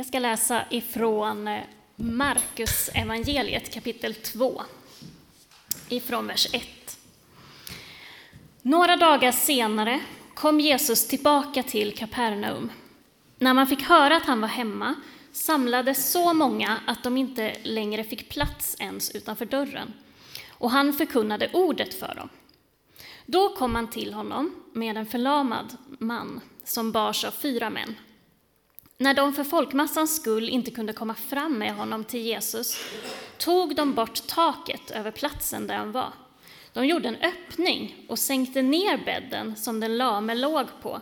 Jag ska läsa ifrån eh, Markus evangeliet kapitel 2, ifrån vers 1. Några dagar senare kom Jesus tillbaka till Kapernaum. När man fick höra att han var hemma samlades så många att de inte längre fick plats ens utanför dörren, och han förkunnade ordet för dem. Då kom man till honom med en förlamad man som bars av fyra män. När de för folkmassans skull inte kunde komma fram med honom till Jesus tog de bort taket över platsen där han var. De gjorde en öppning och sänkte ner bädden som den lame låg på.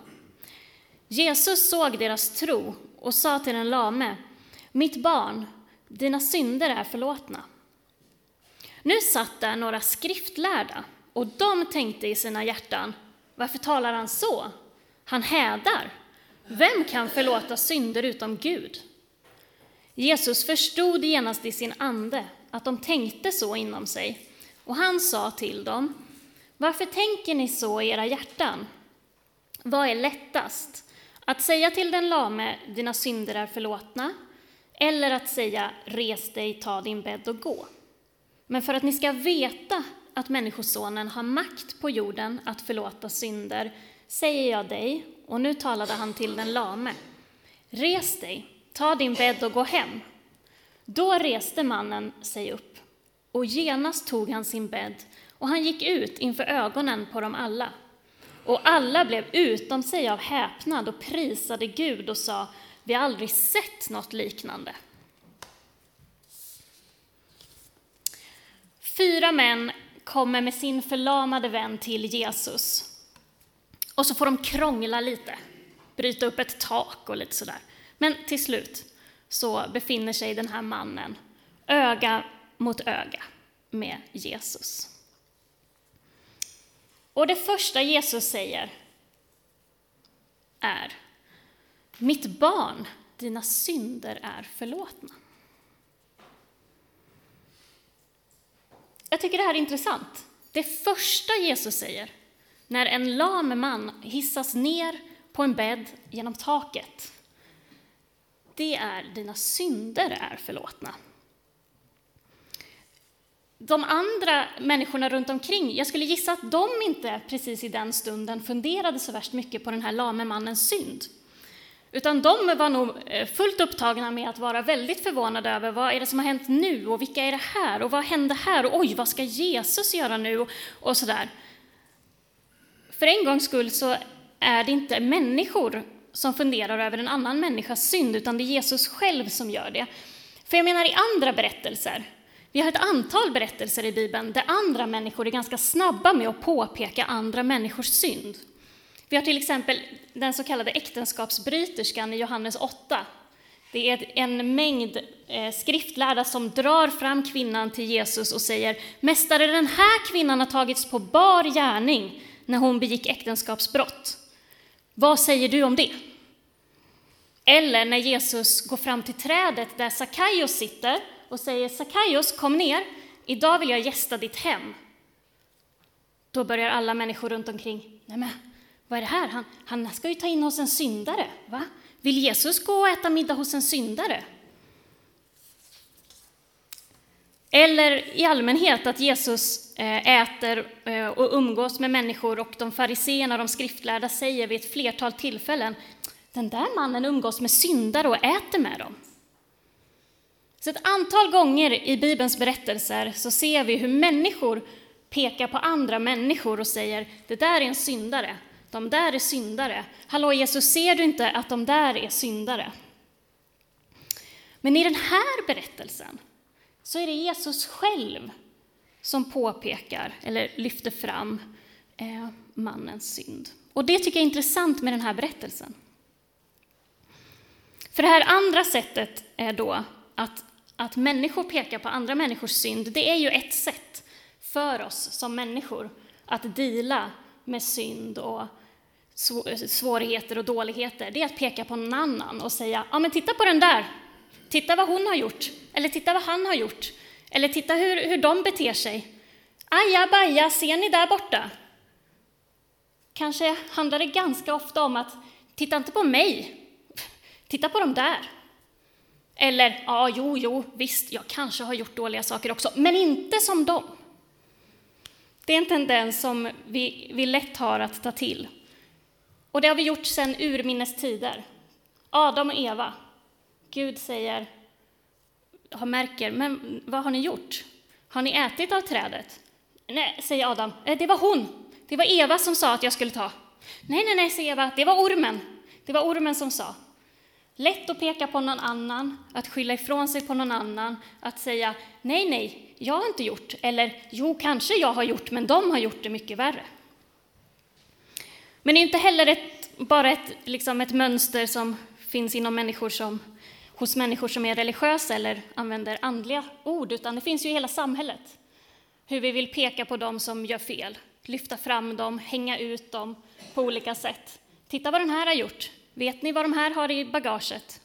Jesus såg deras tro och sa till den lame, mitt barn, dina synder är förlåtna. Nu satt där några skriftlärda och de tänkte i sina hjärtan, varför talar han så? Han hädar. Vem kan förlåta synder utom Gud? Jesus förstod genast i sin ande att de tänkte så inom sig, och han sa till dem, varför tänker ni så i era hjärtan? Vad är lättast? Att säga till den lame, dina synder är förlåtna, eller att säga, res dig, ta din bädd och gå. Men för att ni ska veta att Människosonen har makt på jorden att förlåta synder, säger jag dig, och nu talade han till den lame, res dig, ta din bädd och gå hem. Då reste mannen sig upp, och genast tog han sin bädd, och han gick ut inför ögonen på dem alla. Och alla blev utom sig av häpnad och prisade Gud och sa, vi har aldrig sett något liknande. Fyra män kommer med sin förlamade vän till Jesus. Och så får de krångla lite, bryta upp ett tak och lite sådär. Men till slut så befinner sig den här mannen öga mot öga med Jesus. Och det första Jesus säger är Mitt barn, dina synder är förlåtna. Jag tycker det här är intressant. Det första Jesus säger när en lam man hissas ner på en bädd genom taket, det är dina synder är förlåtna. De andra människorna runt omkring, jag skulle gissa att de inte precis i den stunden funderade så värst mycket på den här lame mannens synd. Utan de var nog eh, fullt upptagna med att vara väldigt förvånade över vad är det som har hänt nu och vilka är det här och vad hände här och oj, vad ska Jesus göra nu och, och sådär. För en gångs skull så är det inte människor som funderar över en annan människas synd, utan det är Jesus själv som gör det. För jag menar i andra berättelser, vi har ett antal berättelser i Bibeln där andra människor är ganska snabba med att påpeka andra människors synd. Vi har till exempel den så kallade äktenskapsbryterskan i Johannes 8. Det är en mängd eh, skriftlärda som drar fram kvinnan till Jesus och säger Mästare, den här kvinnan har tagits på bar gärning när hon begick äktenskapsbrott. Vad säger du om det? Eller när Jesus går fram till trädet där Sackaios sitter och säger Sackaios, kom ner, idag vill jag gästa ditt hem. Då börjar alla människor runt omkring, nej men vad är det här? Han, han ska ju ta in hos en syndare. Va? Vill Jesus gå och äta middag hos en syndare? Eller i allmänhet att Jesus eh, äter eh, och umgås med människor och de fariseerna, de skriftlärda, säger vid ett flertal tillfällen den där mannen umgås med syndare och äter med dem. Så ett antal gånger i Bibelns berättelser så ser vi hur människor pekar på andra människor och säger det där är en syndare, de där är syndare. Hallå Jesus, ser du inte att de där är syndare? Men i den här berättelsen så är det Jesus själv som påpekar eller lyfter fram eh, mannens synd. Och det tycker jag är intressant med den här berättelsen. För det här andra sättet är då att, att människor pekar på andra människors synd. Det är ju ett sätt för oss som människor att dela med synd och svårigheter och dåligheter, det är att peka på någon annan och säga, ja men titta på den där, titta vad hon har gjort, eller titta vad han har gjort, eller titta hur, hur de beter sig. Aja baja, ser ni där borta? Kanske handlar det ganska ofta om att, titta inte på mig, titta på dem där. Eller, ja, jo, jo, visst, jag kanske har gjort dåliga saker också, men inte som dem. Det är en tendens som vi, vi lätt har att ta till. Och det har vi gjort sedan urminnes tider. Adam och Eva. Gud säger, har märker, men vad har ni gjort? Har ni ätit av trädet? Nej, säger Adam, eh, det var hon. Det var Eva som sa att jag skulle ta. Nej, nej, nej, säger Eva, det var ormen. Det var ormen som sa. Lätt att peka på någon annan, att skylla ifrån sig på någon annan, att säga nej, nej, jag har inte gjort, eller jo, kanske jag har gjort, men de har gjort det mycket värre. Men det är inte heller ett, bara ett, liksom ett mönster som finns inom människor som, hos människor som är religiösa eller använder andliga ord, utan det finns ju i hela samhället. Hur vi vill peka på dem som gör fel, lyfta fram dem, hänga ut dem på olika sätt. Titta vad den här har gjort. Vet ni vad de här har i bagaget?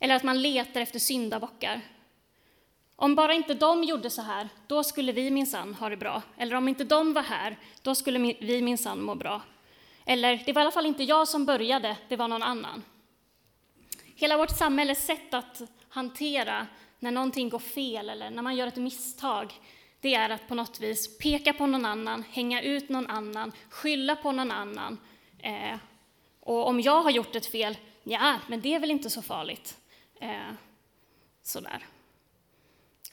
Eller att man letar efter syndabockar. Om bara inte de gjorde så här, då skulle vi minsann ha det bra. Eller om inte de var här, då skulle vi minsann må bra. Eller, det var i alla fall inte jag som började, det var någon annan. Hela vårt samhälles sätt att hantera när någonting går fel eller när man gör ett misstag, det är att på något vis peka på någon annan, hänga ut någon annan, skylla på någon annan. Eh, och om jag har gjort ett fel, ja, men det är väl inte så farligt. Eh, sådär.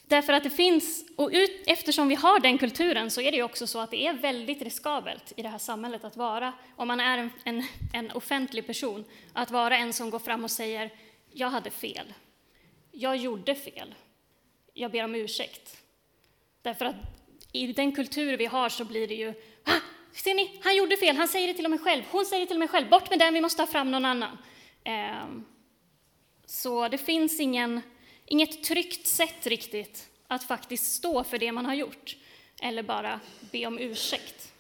Därför att det finns, och ut, eftersom vi har den kulturen så är det också så att det är väldigt riskabelt i det här samhället att vara, om man är en, en, en offentlig person, att vara en som går fram och säger jag hade fel, jag gjorde fel, jag ber om ursäkt. Därför att i den kultur vi har så blir det ju ah, Ser ni, han gjorde fel, han säger det till och med själv, hon säger det till och med själv, bort med den, vi måste ha fram någon annan. Eh, så det finns ingen, inget tryggt sätt riktigt att faktiskt stå för det man har gjort, eller bara be om ursäkt.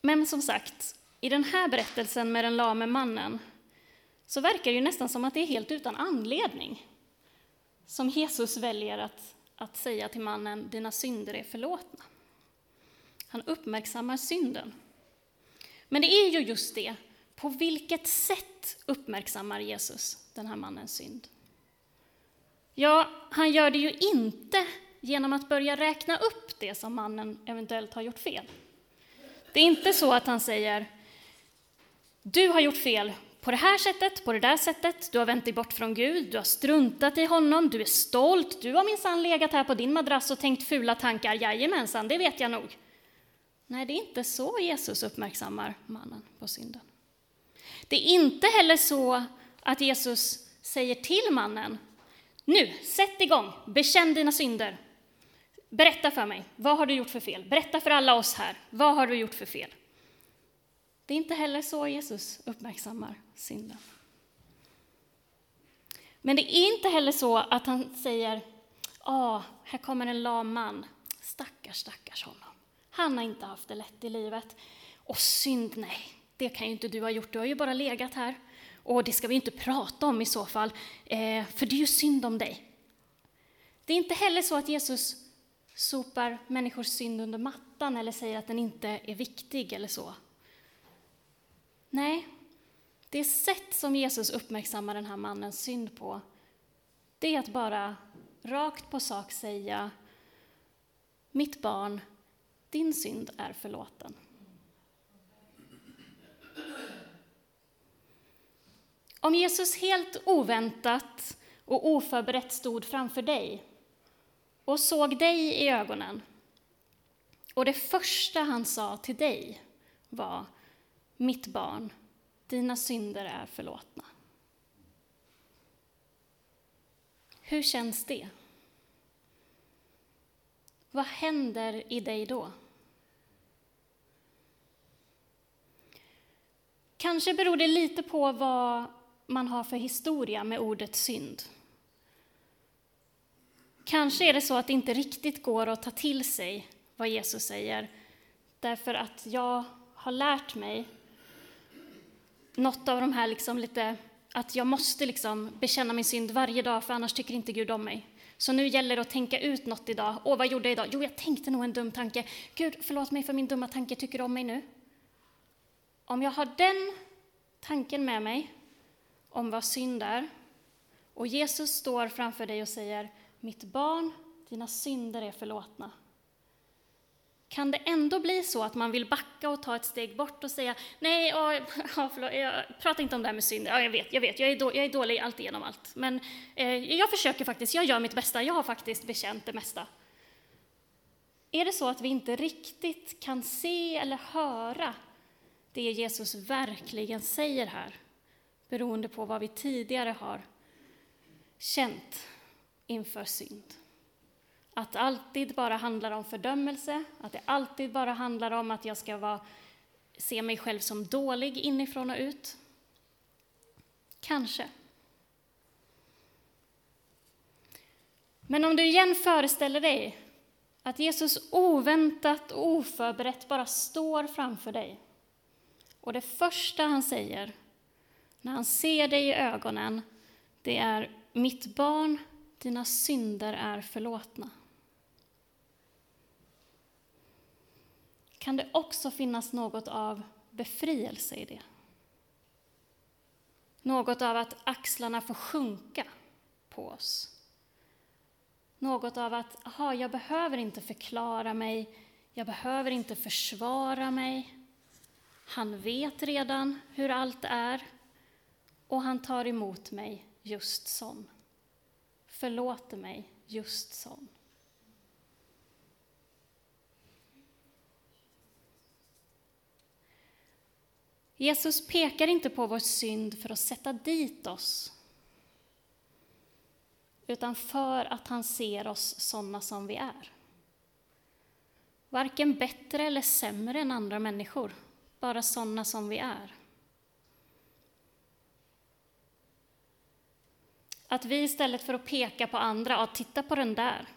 Men som sagt, i den här berättelsen med den lame mannen så verkar det ju nästan som att det är helt utan anledning som Jesus väljer att att säga till mannen, dina synder är förlåtna. Han uppmärksammar synden. Men det är ju just det, på vilket sätt uppmärksammar Jesus den här mannens synd? Ja, han gör det ju inte genom att börja räkna upp det som mannen eventuellt har gjort fel. Det är inte så att han säger, du har gjort fel på det här sättet, på det där sättet, du har vänt dig bort från Gud, du har struntat i honom, du är stolt, du har minsann legat här på din madrass och tänkt fula tankar, jajamensan, det vet jag nog. Nej, det är inte så Jesus uppmärksammar mannen på synden. Det är inte heller så att Jesus säger till mannen, nu, sätt igång, bekänn dina synder. Berätta för mig, vad har du gjort för fel? Berätta för alla oss här, vad har du gjort för fel? Det är inte heller så Jesus uppmärksammar synden. Men det är inte heller så att han säger, ja, här kommer en lam man, stackars, stackars honom. Han har inte haft det lätt i livet. Och synd, nej, det kan ju inte du ha gjort, du har ju bara legat här. Och det ska vi inte prata om i så fall, eh, för det är ju synd om dig. Det är inte heller så att Jesus sopar människors synd under mattan eller säger att den inte är viktig eller så. Nej, det sätt som Jesus uppmärksammar den här mannens synd på, det är att bara rakt på sak säga Mitt barn, din synd är förlåten. Om Jesus helt oväntat och oförberett stod framför dig och såg dig i ögonen och det första han sa till dig var mitt barn, dina synder är förlåtna. Hur känns det? Vad händer i dig då? Kanske beror det lite på vad man har för historia med ordet synd. Kanske är det så att det inte riktigt går att ta till sig vad Jesus säger, därför att jag har lärt mig något av de här liksom lite, att jag måste liksom bekänna min synd varje dag, för annars tycker inte Gud om mig. Så nu gäller det att tänka ut något idag. Åh, vad gjorde jag idag? Jo, jag tänkte nog en dum tanke. Gud, förlåt mig för min dumma tanke, tycker du om mig nu? Om jag har den tanken med mig, om vad synd är. Och Jesus står framför dig och säger, mitt barn, dina synder är förlåtna. Kan det ändå bli så att man vill backa och ta ett steg bort och säga, nej, ja, förlåt, jag pratar inte om det här med synd, ja, jag vet, jag vet, jag är, då, jag är dålig allt genom allt, men eh, jag försöker faktiskt, jag gör mitt bästa, jag har faktiskt bekänt det mesta. Är det så att vi inte riktigt kan se eller höra det Jesus verkligen säger här, beroende på vad vi tidigare har känt inför synd? Att det alltid bara handlar om fördömelse, att det alltid bara handlar om att jag ska vara, se mig själv som dålig inifrån och ut. Kanske. Men om du igen föreställer dig att Jesus oväntat och oförberett bara står framför dig. Och det första han säger när han ser dig i ögonen, det är mitt barn, dina synder är förlåtna. Kan det också finnas något av befrielse i det? Något av att axlarna får sjunka på oss. Något av att, aha, jag behöver inte förklara mig, jag behöver inte försvara mig. Han vet redan hur allt är och han tar emot mig just sån. Förlåter mig just sån. Jesus pekar inte på vår synd för att sätta dit oss utan för att han ser oss sådana som vi är. Varken bättre eller sämre än andra människor, bara sådana som vi är. Att vi istället för att peka på andra, ja, titta på den där,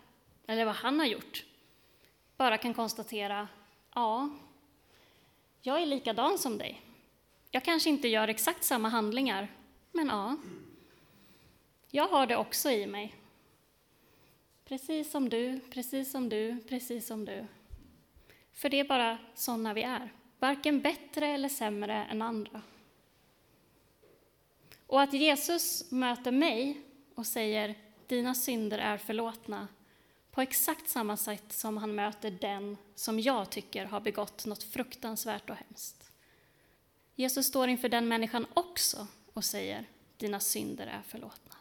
eller vad han har gjort, bara kan konstatera, ja, jag är likadan som dig. Jag kanske inte gör exakt samma handlingar, men ja, jag har det också i mig. Precis som du, precis som du, precis som du. För det är bara sådana vi är, varken bättre eller sämre än andra. Och att Jesus möter mig och säger dina synder är förlåtna på exakt samma sätt som han möter den som jag tycker har begått något fruktansvärt och hemskt. Jesus står inför den människan också och säger dina synder är förlåtna.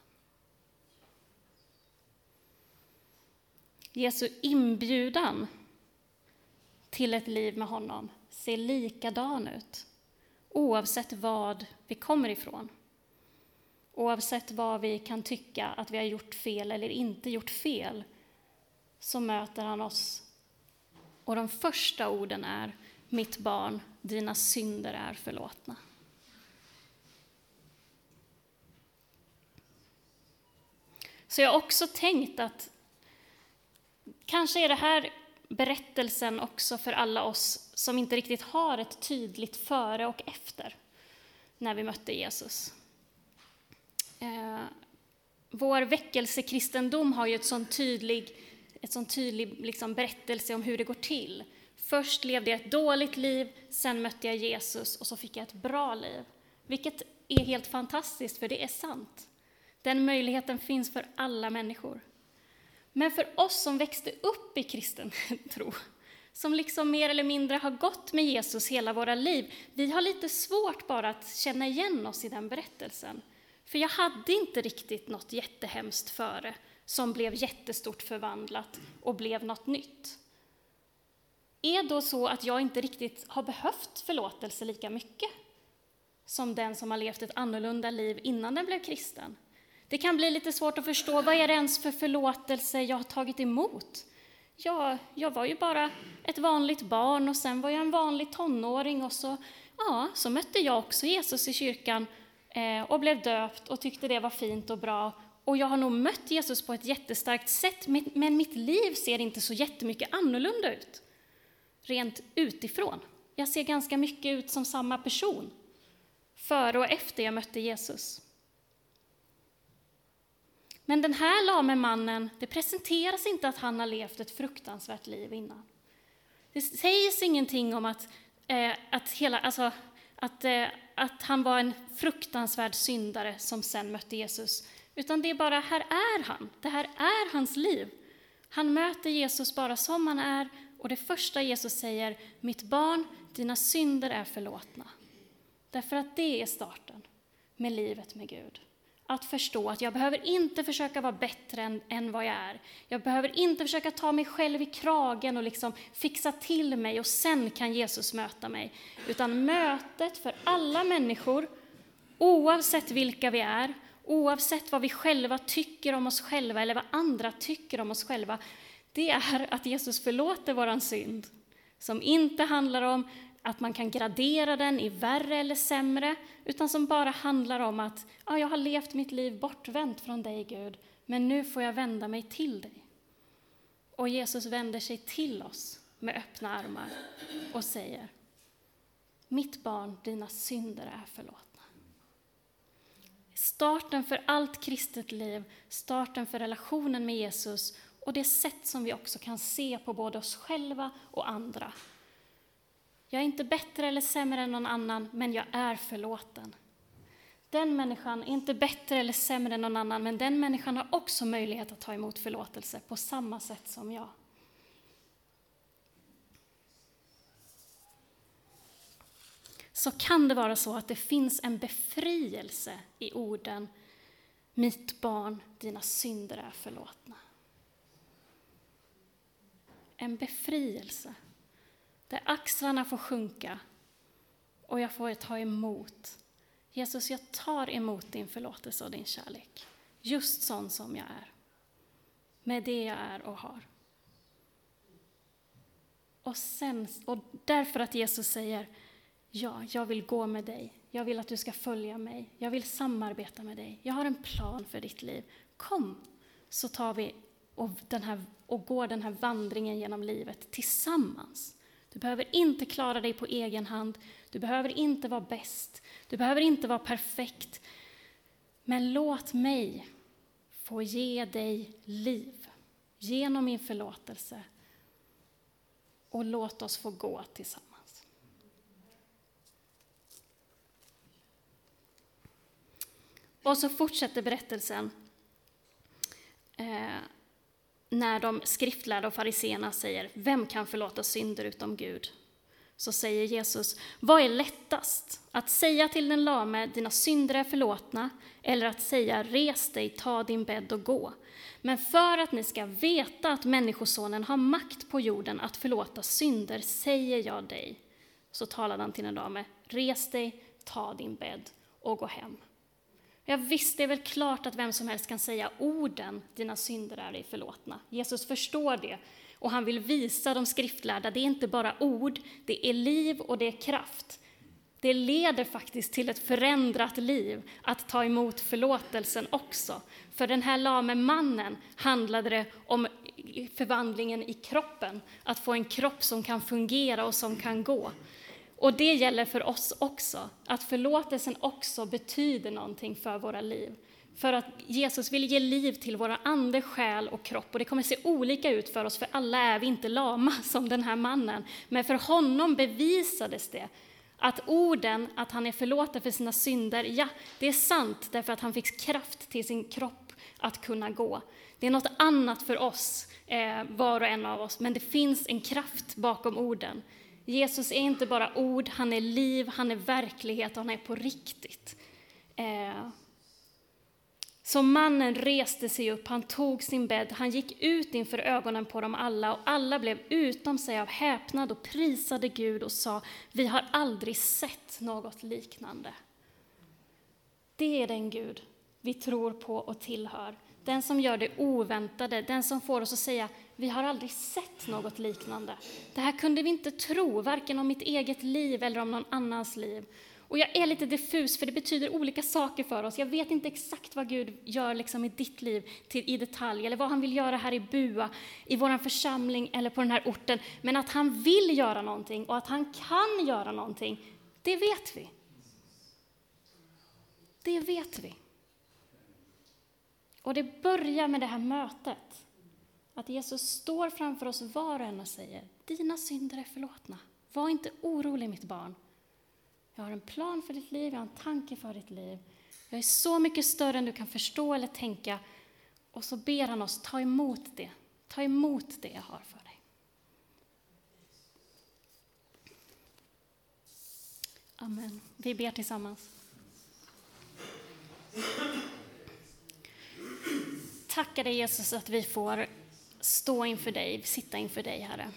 Jesu inbjudan till ett liv med honom ser likadan ut oavsett vad vi kommer ifrån. Oavsett vad vi kan tycka att vi har gjort fel eller inte gjort fel så möter han oss. Och de första orden är Mitt barn, dina synder är förlåtna. Så jag har också tänkt att Kanske är det här berättelsen också för alla oss som inte riktigt har ett tydligt före och efter när vi mötte Jesus. Eh, vår väckelsekristendom har ju ett sån tydlig, ett sån tydlig liksom berättelse om hur det går till. Först levde jag ett dåligt liv, sen mötte jag Jesus och så fick jag ett bra liv. Vilket är helt fantastiskt, för det är sant. Den möjligheten finns för alla människor. Men för oss som växte upp i kristen tro, som liksom mer eller mindre har gått med Jesus hela våra liv, vi har lite svårt bara att känna igen oss i den berättelsen. För jag hade inte riktigt något jättehemskt före, som blev jättestort förvandlat och blev något nytt. Är då så att jag inte riktigt har behövt förlåtelse lika mycket som den som har levt ett annorlunda liv innan den blev kristen? Det kan bli lite svårt att förstå, vad är det ens för förlåtelse jag har tagit emot? Ja, jag var ju bara ett vanligt barn och sen var jag en vanlig tonåring och så, ja, så mötte jag också Jesus i kyrkan Eh, och blev döpt och tyckte det var fint och bra. Och jag har nog mött Jesus på ett jättestarkt sätt, men mitt liv ser inte så jättemycket annorlunda ut, rent utifrån. Jag ser ganska mycket ut som samma person, före och efter jag mötte Jesus. Men den här lame mannen, det presenteras inte att han har levt ett fruktansvärt liv innan. Det sägs ingenting om att, eh, att, hela, alltså, att, eh, att han var en fruktansvärd syndare som sen mötte Jesus, utan det är bara, här är han, det här är hans liv. Han möter Jesus bara som han är, och det första Jesus säger, mitt barn, dina synder är förlåtna. Därför att det är starten med livet med Gud. Att förstå att jag behöver inte försöka vara bättre än, än vad jag är. Jag behöver inte försöka ta mig själv i kragen och liksom fixa till mig och sen kan Jesus möta mig. Utan mötet för alla människor, oavsett vilka vi är, oavsett vad vi själva tycker om oss själva eller vad andra tycker om oss själva, det är att Jesus förlåter våran synd. Som inte handlar om att man kan gradera den i värre eller sämre, utan som bara handlar om att ja, jag har levt mitt liv bortvänt från dig, Gud, men nu får jag vända mig till dig. Och Jesus vänder sig till oss med öppna armar och säger Mitt barn, dina synder är förlåtna. Starten för allt kristet liv, starten för relationen med Jesus och det sätt som vi också kan se på både oss själva och andra jag är inte bättre eller sämre än någon annan, men jag är förlåten. Den människan är inte bättre eller sämre än någon annan, men den människan har också möjlighet att ta emot förlåtelse på samma sätt som jag. Så kan det vara så att det finns en befrielse i orden Mitt barn, dina synder är förlåtna. En befrielse. Där axlarna får sjunka och jag får ta emot. Jesus, jag tar emot din förlåtelse och din kärlek. Just sån som jag är. Med det jag är och har. Och, sen, och därför att Jesus säger Ja, jag vill gå med dig. Jag vill att du ska följa mig. Jag vill samarbeta med dig. Jag har en plan för ditt liv. Kom, så tar vi och, den här, och går den här vandringen genom livet tillsammans. Du behöver inte klara dig på egen hand. Du behöver inte vara bäst. Du behöver inte vara perfekt. Men låt mig få ge dig liv genom min förlåtelse. Och låt oss få gå tillsammans. Och så fortsätter berättelsen. Eh, när de skriftlärda och fariseerna säger ”Vem kan förlåta synder utom Gud?” så säger Jesus, vad är lättast? Att säga till den lame, dina synder är förlåtna, eller att säga, res dig, ta din bädd och gå. Men för att ni ska veta att Människosonen har makt på jorden att förlåta synder, säger jag dig. Så talade han till den lame, res dig, ta din bädd och gå hem. Ja, visst, det är väl klart att vem som helst kan säga orden, dina synder är dig förlåtna. Jesus förstår det och han vill visa de skriftlärda, det är inte bara ord, det är liv och det är kraft. Det leder faktiskt till ett förändrat liv att ta emot förlåtelsen också. För den här lame mannen handlade det om förvandlingen i kroppen, att få en kropp som kan fungera och som kan gå. Och det gäller för oss också, att förlåtelsen också betyder någonting för våra liv. För att Jesus vill ge liv till våra ande, själ och kropp. Och det kommer se olika ut för oss, för alla är vi inte lama som den här mannen. Men för honom bevisades det att orden, att han är förlåten för sina synder, ja, det är sant därför att han fick kraft till sin kropp att kunna gå. Det är något annat för oss, eh, var och en av oss, men det finns en kraft bakom orden. Jesus är inte bara ord, han är liv, han är verklighet han är på riktigt. Eh. Så mannen reste sig upp, han tog sin bädd, han gick ut inför ögonen på dem alla och alla blev utom sig av häpnad och prisade Gud och sa, vi har aldrig sett något liknande. Det är den Gud vi tror på och tillhör. Den som gör det oväntade, den som får oss att säga vi har aldrig sett något liknande. Det här kunde vi inte tro, varken om mitt eget liv eller om någon annans liv. Och jag är lite diffus, för det betyder olika saker för oss. Jag vet inte exakt vad Gud gör liksom i ditt liv till, i detalj, eller vad han vill göra här i Bua, i vår församling eller på den här orten. Men att han vill göra någonting och att han kan göra någonting, det vet vi. Det vet vi. Och det börjar med det här mötet. Att Jesus står framför oss var och en och säger, dina synder är förlåtna. Var inte orolig mitt barn. Jag har en plan för ditt liv, jag har en tanke för ditt liv. Jag är så mycket större än du kan förstå eller tänka. Och så ber han oss ta emot det. Ta emot det jag har för dig. Amen. Vi ber tillsammans. Tackar dig Jesus att vi får stå inför dig, sitta inför dig Herre.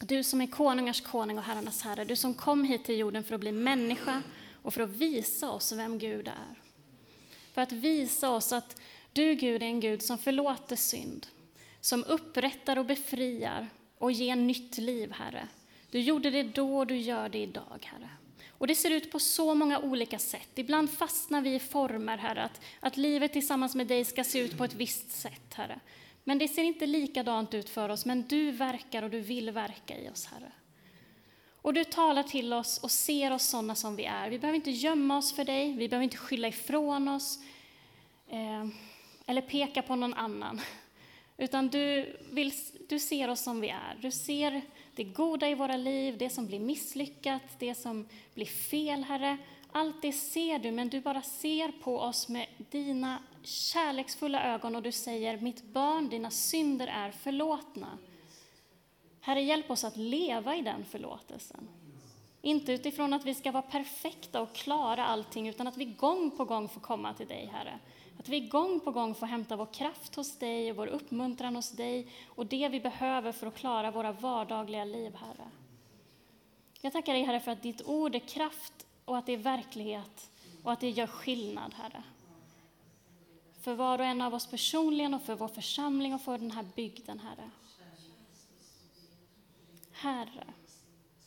Du som är konungars konung och herrarnas herre, du som kom hit till jorden för att bli människa och för att visa oss vem Gud är. För att visa oss att du Gud är en Gud som förlåter synd, som upprättar och befriar och ger nytt liv, Herre. Du gjorde det då och du gör det idag, Herre. Och det ser ut på så många olika sätt. Ibland fastnar vi i former, Herre, att, att livet tillsammans med dig ska se ut på ett visst sätt, Herre. Men det ser inte likadant ut för oss, men du verkar och du vill verka i oss, Herre. Och du talar till oss och ser oss sådana som vi är. Vi behöver inte gömma oss för dig, vi behöver inte skylla ifrån oss eh, eller peka på någon annan. Utan du, vill, du ser oss som vi är. Du ser det goda i våra liv, det som blir misslyckat, det som blir fel, Herre. Allt det ser du, men du bara ser på oss med dina kärleksfulla ögon och du säger, mitt barn, dina synder är förlåtna. Herre, hjälp oss att leva i den förlåtelsen. Inte utifrån att vi ska vara perfekta och klara allting, utan att vi gång på gång får komma till dig, Herre. Att vi gång på gång får hämta vår kraft hos dig och vår uppmuntran hos dig och det vi behöver för att klara våra vardagliga liv, Herre. Jag tackar dig, Herre, för att ditt ord är kraft och att det är verklighet och att det gör skillnad, Herre. För var och en av oss personligen och för vår församling och för den här bygden, Herre. Herre,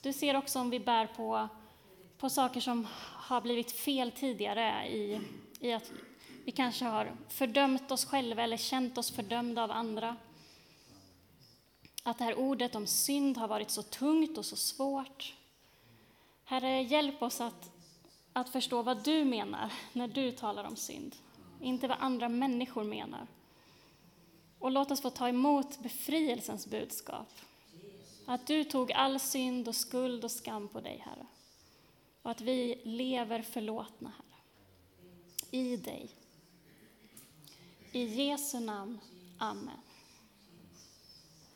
du ser också om vi bär på, på saker som har blivit fel tidigare i, i att vi kanske har fördömt oss själva eller känt oss fördömda av andra. Att det här ordet om synd har varit så tungt och så svårt. Herre, hjälp oss att, att förstå vad du menar när du talar om synd, inte vad andra människor menar. Och låt oss få ta emot befrielsens budskap. Att du tog all synd och skuld och skam på dig, Herre. Och att vi lever förlåtna, Herre. I dig. I Jesu namn. Amen.